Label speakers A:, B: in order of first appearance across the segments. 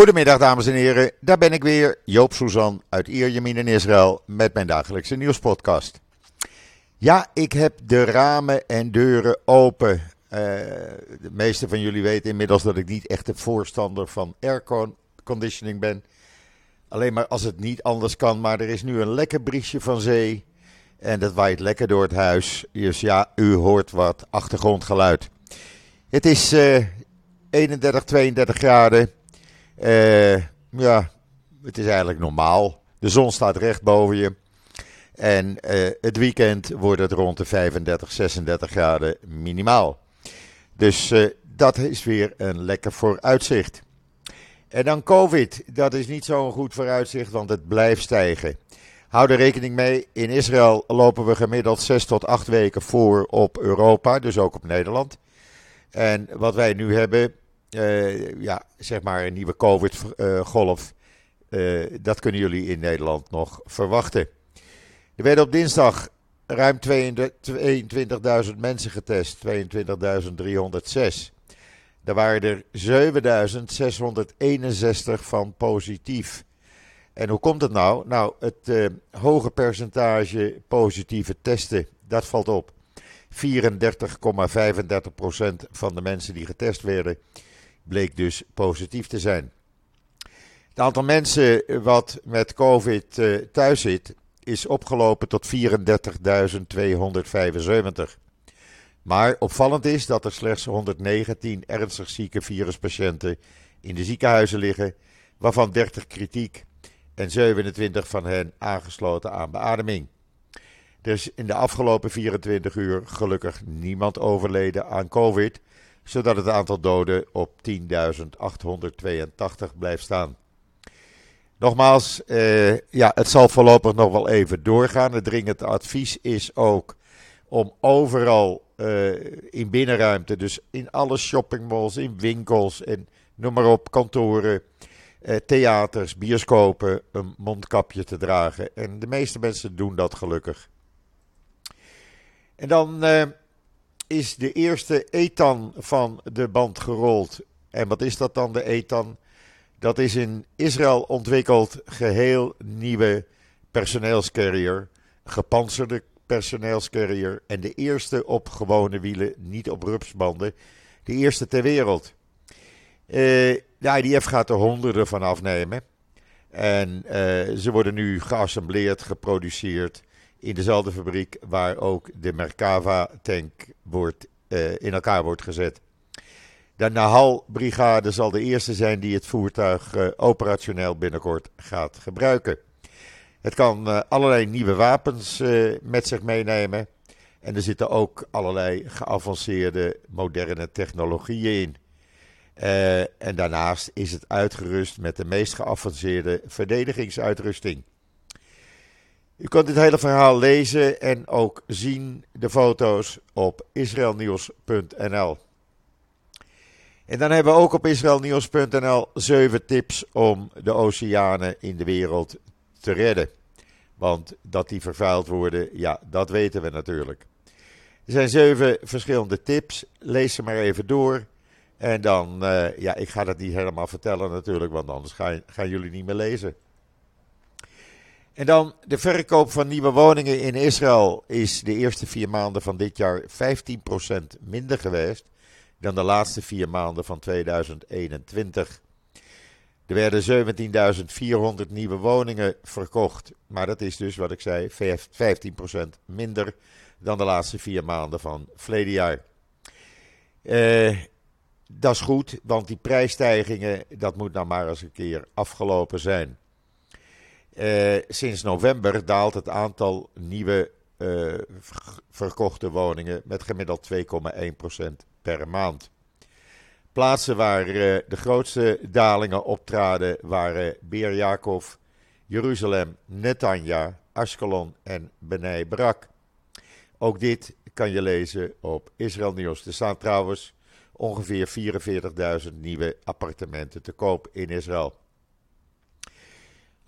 A: Goedemiddag dames en heren, daar ben ik weer, Joop Suzan uit Ierjemien in Israël met mijn dagelijkse nieuwspodcast. Ja, ik heb de ramen en deuren open. Uh, de meeste van jullie weten inmiddels dat ik niet echt een voorstander van airconditioning ben. Alleen maar als het niet anders kan, maar er is nu een lekker briesje van zee en dat waait lekker door het huis. Dus ja, u hoort wat achtergrondgeluid. Het is uh, 31, 32 graden. Uh, ja, het is eigenlijk normaal. De zon staat recht boven je. En uh, het weekend wordt het rond de 35, 36 graden minimaal. Dus uh, dat is weer een lekker vooruitzicht. En dan COVID, dat is niet zo'n goed vooruitzicht, want het blijft stijgen. Hou er rekening mee, in Israël lopen we gemiddeld 6 tot 8 weken voor op Europa, dus ook op Nederland. En wat wij nu hebben, uh, ja, zeg maar een nieuwe COVID-golf. Uh, dat kunnen jullie in Nederland nog verwachten. Er werden op dinsdag ruim 22.000 mensen getest, 22.306. Daar waren er 7.661 van positief. En hoe komt het nou? Nou, het uh, hoge percentage positieve testen, dat valt op. 34,35% van de mensen die getest werden, bleek dus positief te zijn. Het aantal mensen wat met COVID uh, thuis zit, is opgelopen tot 34.275. Maar opvallend is dat er slechts 119 ernstig zieke viruspatiënten in de ziekenhuizen liggen, waarvan 30 kritiek en 27 van hen aangesloten aan beademing. Er is in de afgelopen 24 uur gelukkig niemand overleden aan COVID, zodat het aantal doden op 10.882 blijft staan. Nogmaals, eh, ja, het zal voorlopig nog wel even doorgaan. Het dringend advies is ook om overal uh, in binnenruimte, dus in alle shoppingmalls, in winkels en noem maar op, kantoren, uh, theaters, bioscopen, een mondkapje te dragen. En de meeste mensen doen dat gelukkig. En dan is de eerste etan van de band gerold. En wat is dat dan, de etan? Dat is in Israël ontwikkeld geheel nieuwe personeelscarrier, gepantserde personeelscarrier en de eerste op gewone wielen, niet op rupsbanden, de eerste ter wereld. Uh, de IDF gaat er honderden van afnemen en uh, ze worden nu geassembleerd, geproduceerd in dezelfde fabriek waar ook de Merkava-tank wordt, uh, in elkaar wordt gezet. De Nahal-brigade zal de eerste zijn die het voertuig uh, operationeel binnenkort gaat gebruiken. Het kan uh, allerlei nieuwe wapens met zich meenemen. En er zitten ook allerlei geavanceerde moderne technologieën in. en daarnaast is het uitgerust met de meest geavanceerde verdedigingsuitrusting. U kunt dit hele verhaal lezen en ook zien de foto's op israelnieuws.nl. En dan hebben we ook op israelnieuws.nl zeven tips om de oceanen in de wereld te redden. Want dat die vervuild worden, ja, dat weten we natuurlijk. Er zijn zeven verschillende tips. Lees ze maar even door. En dan, uh, ja, ik ga dat niet helemaal vertellen natuurlijk, want anders gaan, gaan jullie niet meer lezen. En dan de verkoop van nieuwe woningen in Israël is de eerste vier maanden van dit jaar 15% minder geweest dan de laatste vier maanden van 2021. Er werden 17.400 nieuwe woningen verkocht, maar dat is dus wat ik zei, 15% minder dan de laatste vier maanden van verleden jaar. Uh, dat is goed, want die prijsstijgingen, dat moet nou maar eens een keer afgelopen zijn. Uh, sinds november daalt het aantal nieuwe uh, verkochte woningen met gemiddeld 2,1% per maand. Plaatsen waar uh, de grootste dalingen optraden waren Beer Jacob, Jeruzalem, Netanya, Ashkelon en Benai Brak. Ook dit kan je lezen op Israël Nieuws. Er staan trouwens ongeveer 44.000 nieuwe appartementen te koop in Israël.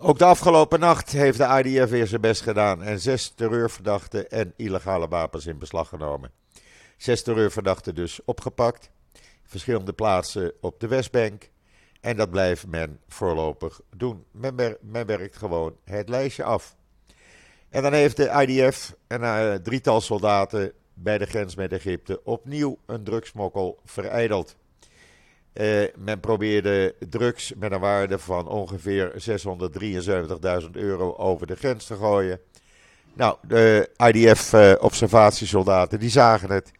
A: Ook de afgelopen nacht heeft de IDF weer zijn best gedaan en zes terreurverdachten en illegale wapens in beslag genomen. Zes terreurverdachten dus opgepakt. Verschillende plaatsen op de Westbank. En dat blijft men voorlopig doen. Men, men werkt gewoon het lijstje af. En dan heeft de IDF een uh, drietal soldaten bij de grens met Egypte opnieuw een drugsmokkel vereideld. Uh, men probeerde drugs met een waarde van ongeveer 673.000 euro over de grens te gooien. Nou, de IDF-observatiesoldaten die zagen het.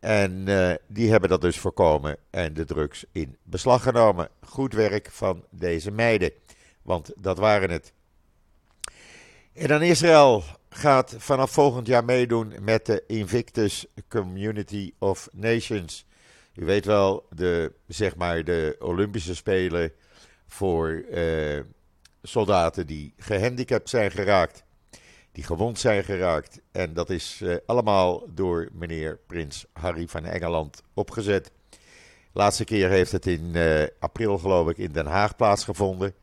A: En uh, die hebben dat dus voorkomen en de drugs in beslag genomen. Goed werk van deze meiden, want dat waren het. En dan Israël gaat vanaf volgend jaar meedoen met de Invictus Community of Nations. U weet wel, de, zeg maar de Olympische Spelen voor uh, soldaten die gehandicapt zijn geraakt die gewond zijn geraakt. En dat is uh, allemaal door meneer Prins Harry van Engeland opgezet. laatste keer heeft het in uh, april, geloof ik, in Den Haag plaatsgevonden.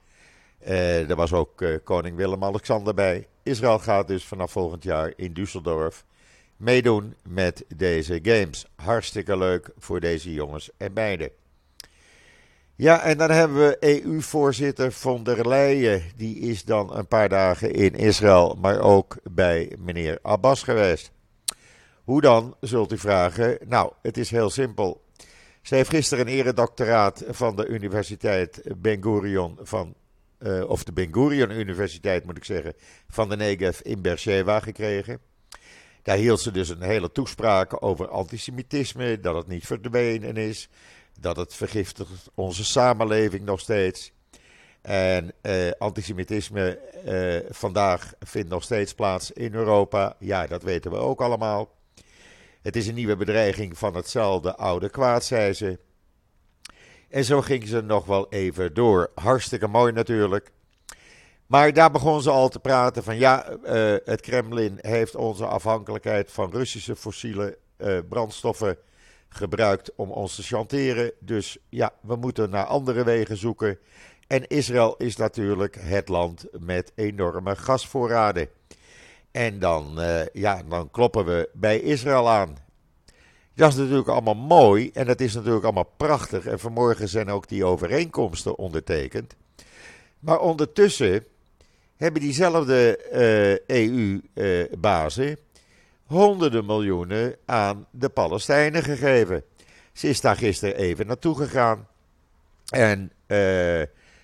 A: Uh, er was ook koning Willem-Alexander bij. Israël gaat dus vanaf volgend jaar in Düsseldorf meedoen met deze games. Hartstikke leuk voor deze jongens en meiden. Ja, en dan hebben we EU-voorzitter von der Leyen. Die is dan een paar dagen in Israël, maar ook bij meneer Abbas geweest. Hoe dan, zult u vragen? Nou, het is heel simpel. Ze heeft gisteren een eredoctoraat van de Universiteit Ben Gurion van, uh, of de Ben Gurion Universiteit moet ik zeggen, van de Negev in Beersheba gekregen. Daar hield ze dus een hele toespraak over antisemitisme, dat het niet verdwenen is, dat het vergiftigt onze samenleving nog steeds. En eh, antisemitisme eh, vandaag vindt nog steeds plaats in Europa. Ja, dat weten we ook allemaal. Het is een nieuwe bedreiging van hetzelfde oude kwaad, zei ze. En zo ging ze nog wel even door. Hartstikke mooi natuurlijk. Maar daar begon ze al te praten van ja, uh, het Kremlin heeft onze afhankelijkheid van Russische fossiele uh, brandstoffen gebruikt om ons te chanteren. Dus ja, we moeten naar andere wegen zoeken. En Israël is natuurlijk het land met enorme gasvoorraden. En dan, uh, ja, dan kloppen we bij Israël aan. Dat is natuurlijk allemaal mooi en dat is natuurlijk allemaal prachtig. En vanmorgen zijn ook die overeenkomsten ondertekend. Maar ondertussen hebben diezelfde EU-bazen honderden miljoenen aan de Palestijnen gegeven. Ze is daar gisteren even naartoe gegaan. En uh,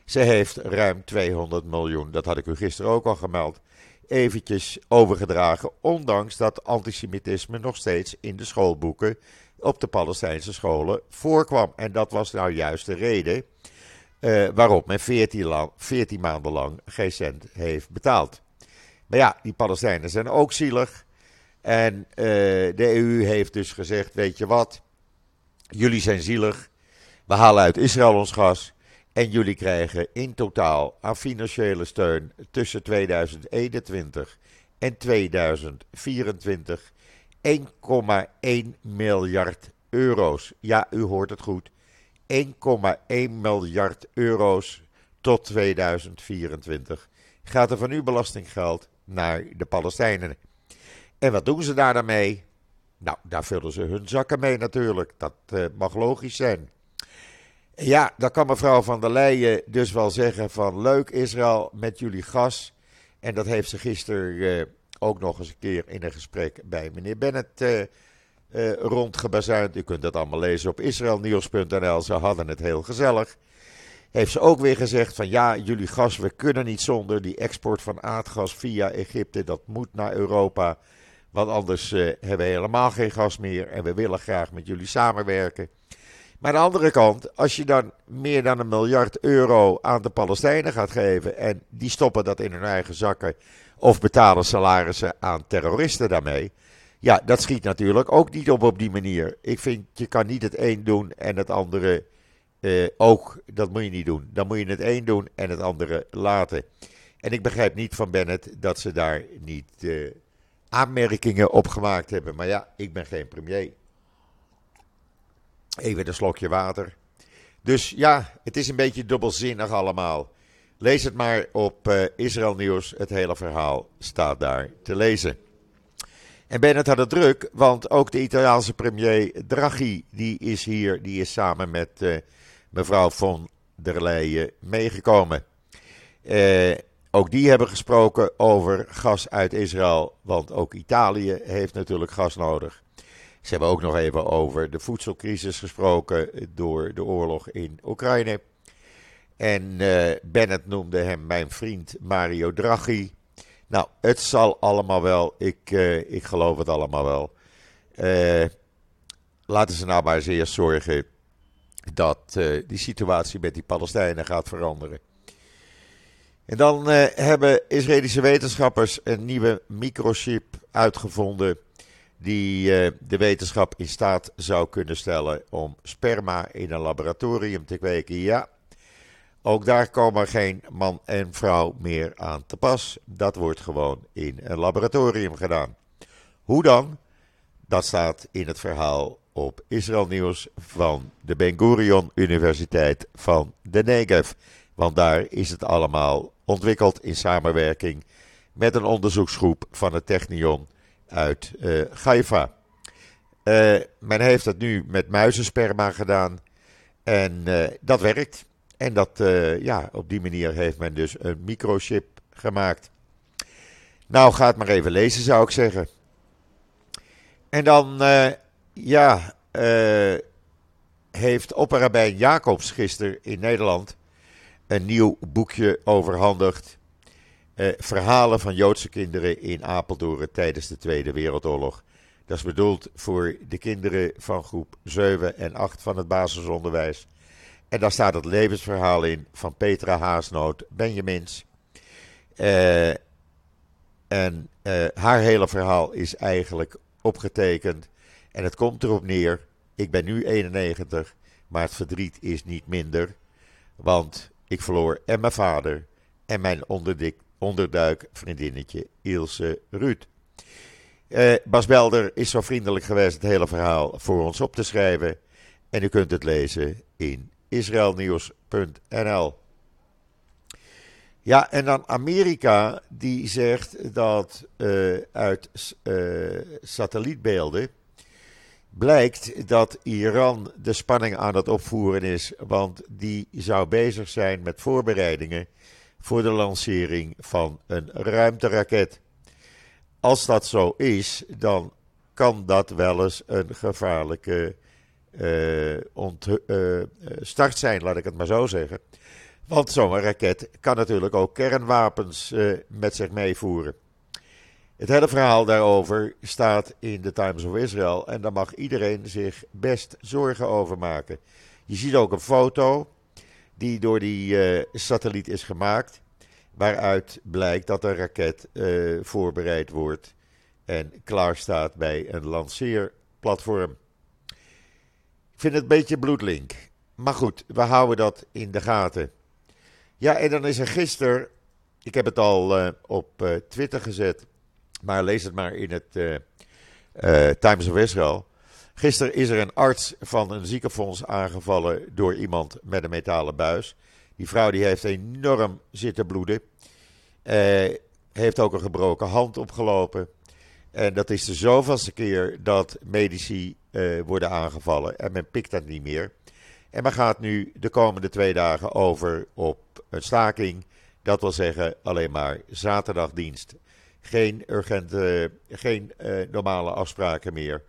A: ze heeft ruim 200 miljoen, dat had ik u gisteren ook al gemeld, eventjes overgedragen. Ondanks dat antisemitisme nog steeds in de schoolboeken op de Palestijnse scholen voorkwam. En dat was nou juist de reden waarop men 14, lang, 14 maanden lang geen cent heeft betaald. Maar ja, die Palestijnen zijn ook zielig. En uh, de EU heeft dus gezegd: Weet je wat? Jullie zijn zielig. We halen uit Israël ons gas. En jullie krijgen in totaal aan financiële steun tussen 2021 en 2024 1,1 miljard euro's. Ja, u hoort het goed. 1,1 miljard euro's tot 2024 gaat er van uw belastinggeld naar de Palestijnen. En wat doen ze daar dan mee? Nou, daar vullen ze hun zakken mee natuurlijk. Dat uh, mag logisch zijn. Ja, dan kan mevrouw van der Leyen dus wel zeggen van leuk Israël met jullie gas. En dat heeft ze gisteren uh, ook nog eens een keer in een gesprek bij meneer Bennett uh, uh, rondgebazuind. U kunt dat allemaal lezen op israelnieuws.nl. Ze hadden het heel gezellig. Heeft ze ook weer gezegd van ja, jullie gas, we kunnen niet zonder die export van aardgas via Egypte. Dat moet naar Europa. Want anders uh, hebben we helemaal geen gas meer en we willen graag met jullie samenwerken. Maar aan de andere kant, als je dan meer dan een miljard euro aan de Palestijnen gaat geven en die stoppen dat in hun eigen zakken of betalen salarissen aan terroristen daarmee. Ja, dat schiet natuurlijk ook niet op op die manier. Ik vind, je kan niet het een doen en het andere uh, ook. Dat moet je niet doen. Dan moet je het een doen en het andere laten. En ik begrijp niet van Bennett dat ze daar niet... Uh, aanmerkingen opgemaakt hebben. Maar ja, ik ben geen premier. Even een slokje water. Dus ja, het is een beetje dubbelzinnig allemaal. Lees het maar op uh, Israël Nieuws. Het hele verhaal staat daar te lezen. En Bennett had het druk, want ook de Italiaanse premier Draghi, die is hier, die is samen met uh, mevrouw von der Leyen meegekomen. Eh, ook die hebben gesproken over gas uit Israël, want ook Italië heeft natuurlijk gas nodig. Ze hebben ook nog even over de voedselcrisis gesproken door de oorlog in Oekraïne. En uh, Bennett noemde hem mijn vriend Mario Draghi. Nou, het zal allemaal wel. Ik, uh, ik geloof het allemaal wel. Uh, laten ze nou maar eens eerst zorgen dat die situatie met die Palestijnen gaat veranderen. En dan hebben Israëlische wetenschappers een nieuwe microchip uitgevonden. Die de wetenschap in staat zou kunnen stellen om sperma in een laboratorium te kweken. Ja, ook daar komen geen man en vrouw meer aan te pas. Dat wordt gewoon in een laboratorium gedaan. Hoe dan? Dat staat in het verhaal op Israël Nieuws van de Ben Gurion Universiteit van de Negev. Want daar is het allemaal ontwikkeld in samenwerking met een onderzoeksgroep van het Technion uit uh, Haifa. Uh, men heeft het nu met muizensperma gedaan en uh, dat werkt. En dat, uh, ja, op die manier heeft men dus een microchip gemaakt. Nou, ga het maar even lezen, zou ik zeggen. En dan, uh, ja, uh, heeft opperrabijn Jacobs gisteren in Nederland een nieuw boekje overhandigd. verhalen van Joodse kinderen in Apeldoorn tijdens de Tweede Wereldoorlog. Dat is bedoeld voor de kinderen van groep 7 en 8 van het basisonderwijs. En daar staat het levensverhaal in van Petra Haasnoot Benjamins. Uh, en uh, haar hele verhaal is eigenlijk opgetekend. En het komt erop neer. Ik ben nu 91, maar het verdriet is niet minder. Want ik verloor en mijn vader en mijn onderdik, onderduik vriendinnetje Ilse Ruud. Uh, Bas Belder is zo vriendelijk geweest het hele verhaal voor ons op te schrijven. En u kunt het lezen in israelnieuws.nl. Ja, en dan Amerika, die zegt dat uh, uit uh, satellietbeelden blijkt dat Iran de spanning aan het opvoeren is, want die zou bezig zijn met voorbereidingen voor de lancering van een ruimteraket. Als dat zo is, dan kan dat wel eens een gevaarlijke start zijn, laat ik het maar zo zeggen. Want zo'n raket kan natuurlijk ook kernwapens met zich meevoeren. Het hele verhaal daarover staat in de Times of Israel en daar mag iedereen zich best zorgen over maken. Je ziet ook een foto die door die satelliet is gemaakt, waaruit blijkt dat een raket voorbereid wordt en klaar staat bij een lanceerplatform vind het een beetje bloedlink. Maar goed, we houden dat in de gaten. Ja, en dan is er gisteren, ik heb het al uh, op uh, Twitter gezet, maar lees het maar in het uh, Times of Israel. Gisteren is er een arts van een ziekenfonds aangevallen door iemand met een metalen buis. Die vrouw die heeft enorm zitten bloeden. heeft ook een gebroken hand opgelopen. En dat is de zoveelste keer dat medici uh, worden aangevallen en men pikt dat niet meer. En men gaat nu de komende twee dagen over op een staking. Dat wil zeggen alleen maar zaterdagdienst. Geen urgente, geen uh, normale afspraken meer.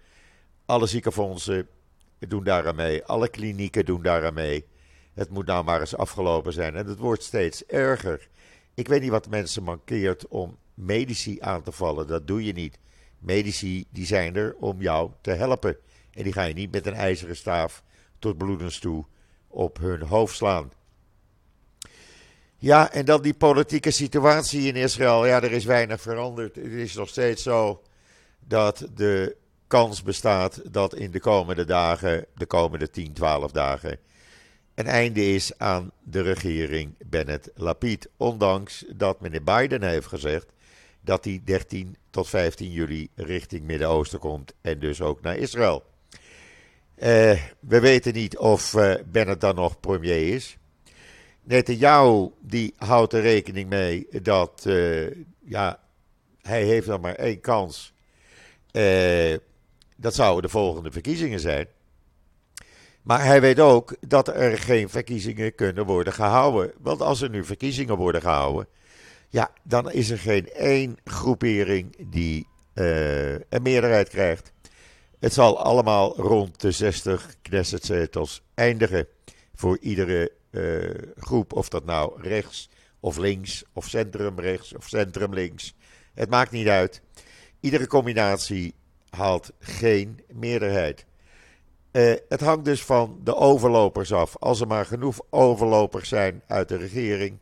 A: Alle ziekenfondsen doen daaraan mee. Alle klinieken doen daaraan mee. Het moet nou maar eens afgelopen zijn. En het wordt steeds erger. Ik weet niet wat mensen mankeert om medici aan te vallen. Dat doe je niet. Medici die zijn er om jou te helpen. En die ga je niet met een ijzeren staaf tot bloedens toe op hun hoofd slaan. Ja, en dan die politieke situatie in Israël. Ja, er is weinig veranderd. Het is nog steeds zo dat de kans bestaat dat in de komende dagen, de komende 10, 12 dagen, een einde is aan de regering Bennett-Lapid. Ondanks dat meneer Biden heeft gezegd dat hij 13 tot 15 juli richting Midden-Oosten komt en dus ook naar Israël. Uh, we weten niet of uh, Bennett dan nog premier is. Netanyahu die houdt er rekening mee dat uh, ja, hij heeft dan maar één kans. dat zouden de volgende verkiezingen zijn. Maar hij weet ook dat er geen verkiezingen kunnen worden gehouden. Want als er nu verkiezingen worden gehouden, ja, dan is er geen één groepering die een meerderheid krijgt. Het zal allemaal rond de 60 Knessetzetels eindigen voor iedere uh, groep. Of dat nou rechts of links of centrumrechts of centrumlinks. Het maakt niet uit. Iedere combinatie haalt geen meerderheid. Uh, het hangt dus van de overlopers af. Als er maar genoeg overlopers zijn uit de regering,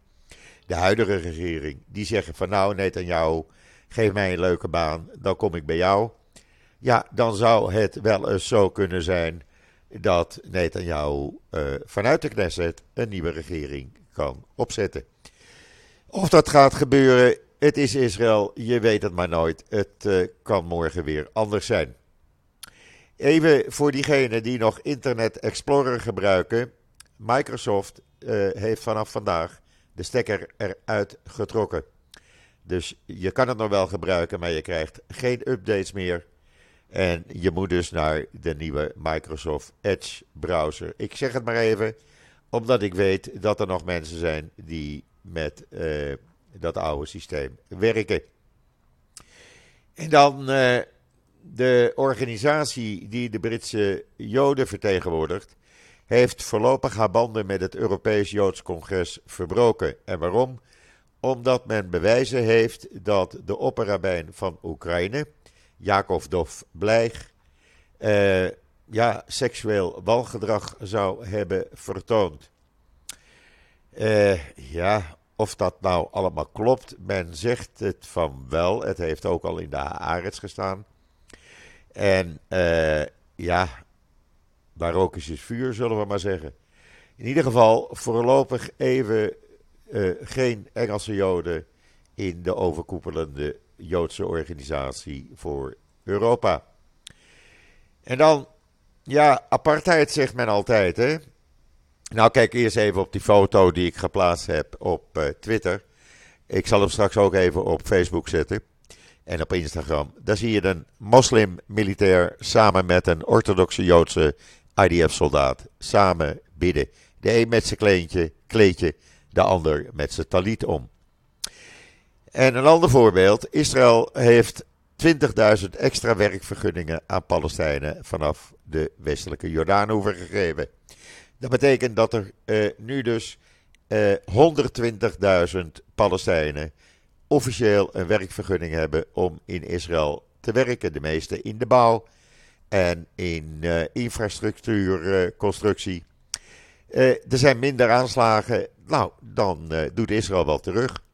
A: de huidige regering, die zeggen van nou Netanyahu, geef mij een leuke baan, dan kom ik bij jou. Ja, dan zou het wel eens zo kunnen zijn dat Netanyahu uh, vanuit de Knesset een nieuwe regering kan opzetten. Of dat gaat gebeuren, het is Israël, je weet het maar nooit. Het uh, kan morgen weer anders zijn. Even voor diegenen die nog Internet Explorer gebruiken. Microsoft uh, heeft vanaf vandaag de stekker eruit getrokken. Dus je kan het nog wel gebruiken, maar je krijgt geen updates meer. En je moet dus naar de nieuwe Microsoft Edge browser. Ik zeg het maar even, omdat ik weet dat er nog mensen zijn die met uh, dat oude systeem werken. En dan uh, de organisatie die de Britse Joden vertegenwoordigt, heeft voorlopig haar banden met het Europees Joods Congres verbroken. En waarom? Omdat men bewijzen heeft dat de opperrabijn van Oekraïne, Jacob Dov Blijg, uh, ja, seksueel walgedrag zou hebben vertoond. Uh, ja, of dat nou allemaal klopt, men zegt het van wel. Het heeft ook al in de Haaretz gestaan. En uh, ja, waar rook is het vuur, zullen we maar zeggen. In ieder geval voorlopig even geen Engelse Joden in de overkoepelende Joodse organisatie voor Europa. En dan, ja, apartheid zegt men altijd, hè. Nou, kijk eerst even op die foto die ik geplaatst heb op uh, Twitter. Ik zal hem straks ook even op Facebook zetten en op Instagram. Daar zie je een moslim-militair samen met een orthodoxe Joodse IDF-soldaat samen bidden. De een met zijn kleedje, kleedje, de ander met zijn talit om. En een ander voorbeeld: Israël heeft 20.000 extra werkvergunningen aan Palestijnen vanaf de westelijke Jordaanhoever gegeven. Dat betekent dat er uh, nu dus uh, eh, 120.000 Palestijnen officieel een werkvergunning hebben om in Israël te werken. De meeste in de bouw en in uh, infrastructuurconstructie. er zijn minder aanslagen. Nou, dan doet Israël wel terug.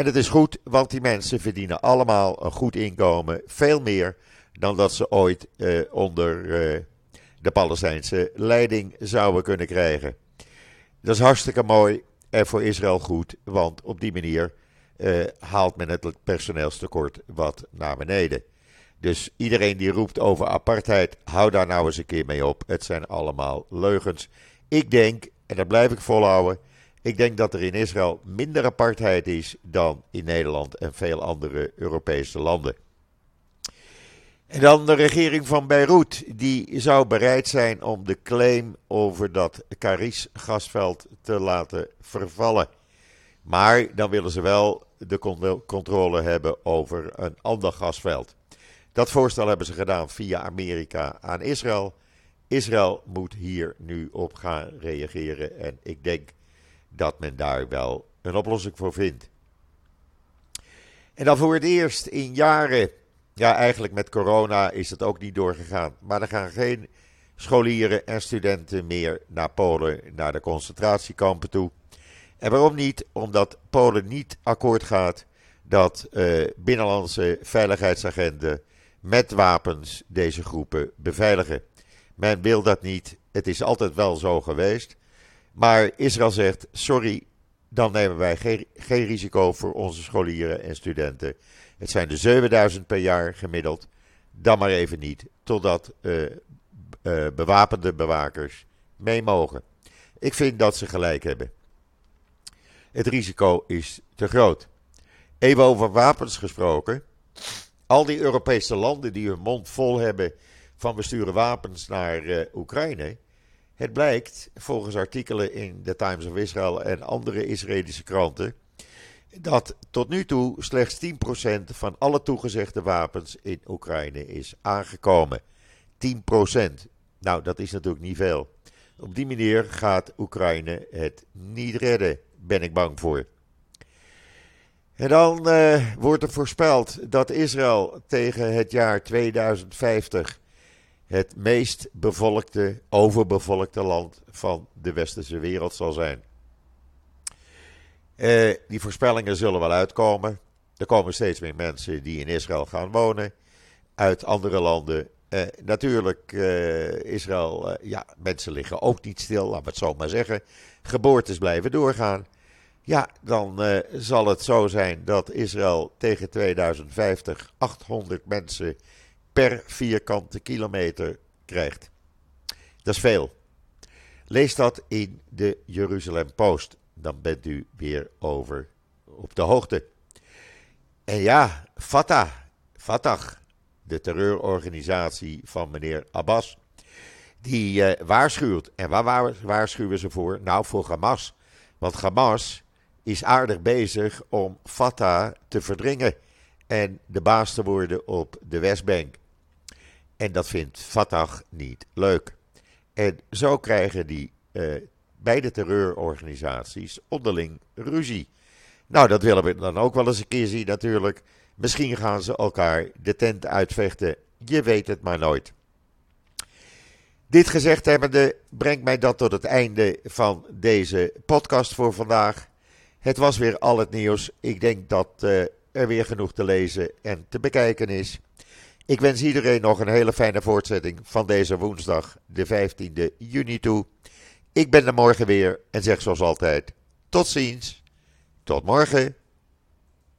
A: En het is goed, want die mensen verdienen allemaal een goed inkomen. Veel meer dan dat ze ooit onder de Palestijnse leiding zouden kunnen krijgen. Dat is hartstikke mooi en voor Israël goed, want op die manier uh, haalt men het personeelstekort wat naar beneden. Dus iedereen die roept over apartheid, hou daar nou eens een keer mee op. Het zijn allemaal leugens. Ik denk, en dat blijf ik volhouden, ik denk dat er in Israël minder apartheid is dan in Nederland en veel andere Europese landen. En dan de regering van Beirut. Die zou bereid zijn om de claim over dat Caris gasveld te laten vervallen. Maar dan willen ze wel de controle hebben over een ander gasveld. Dat voorstel hebben ze gedaan via Amerika aan Israël. Israël moet hier nu op gaan reageren. En ik denk dat men daar wel een oplossing voor vindt. En dan voor het eerst in jaren ja, eigenlijk met corona is het ook niet doorgegaan. Maar er gaan geen scholieren en studenten meer naar Polen, naar de concentratiekampen toe. En waarom niet? Omdat Polen niet akkoord gaat dat uh, binnenlandse veiligheidsagenten met wapens deze groepen beveiligen. Men wil dat niet. Het is altijd wel zo geweest. Maar Israël zegt: sorry, dan nemen wij geen, geen risico voor onze scholieren en studenten. Het zijn er 7000 per jaar gemiddeld. Dan maar even niet, totdat uh, uh, bewapende bewakers mee mogen. Ik vind dat ze gelijk hebben. Het risico is te groot. Even over wapens gesproken. Al die Europese landen die hun mond vol hebben van we sturen wapens naar uh, Oekraïne, Het blijkt, volgens artikelen in The Times of Israel en andere Israëlische kranten, dat tot nu toe slechts 10% van alle toegezegde wapens in Oekraïne is aangekomen. 10%. Nou, dat is natuurlijk niet veel. Op die manier gaat Oekraïne het niet redden, ben ik bang voor. En dan uh, wordt er voorspeld dat Israël tegen het jaar 2050 het meest bevolkte, overbevolkte land van de westerse wereld zal zijn. Uh, die voorspellingen zullen wel uitkomen. Er komen steeds meer mensen die in Israël gaan wonen, uit andere landen. Uh, natuurlijk, uh, Israël, ja, mensen liggen ook niet stil, laten we het zo maar zeggen. Geboortes blijven doorgaan. Ja, dan zal het zo zijn dat Israël tegen 2050 800 mensen per vierkante kilometer krijgt. Dat is veel. Lees dat in de Jeruzalem Post. Dan bent u weer over op de hoogte. En ja, Fatah, Fatah, de terreurorganisatie van meneer Abbas, die uh, waarschuwt. En waar waarschuwen ze voor? Nou, voor Hamas. Want Hamas is aardig bezig om Fatah te verdringen en de baas te worden op de Westbank. En dat vindt Fatah niet leuk. En zo krijgen die uh, beide terreurorganisaties onderling ruzie. Nou, dat willen we dan ook wel eens een keer zien natuurlijk. Misschien gaan ze elkaar de tent uitvechten. Je weet het maar nooit. Dit gezegd hebbende brengt mij dat tot het einde van deze podcast voor vandaag. Het was weer al het nieuws. Ik denk dat uh, er weer genoeg te lezen en te bekijken is. Ik wens iedereen nog een hele fijne voortzetting van deze woensdag, de 15e juni toe. Ik ben er morgen weer en zeg zoals altijd: tot ziens, tot morgen.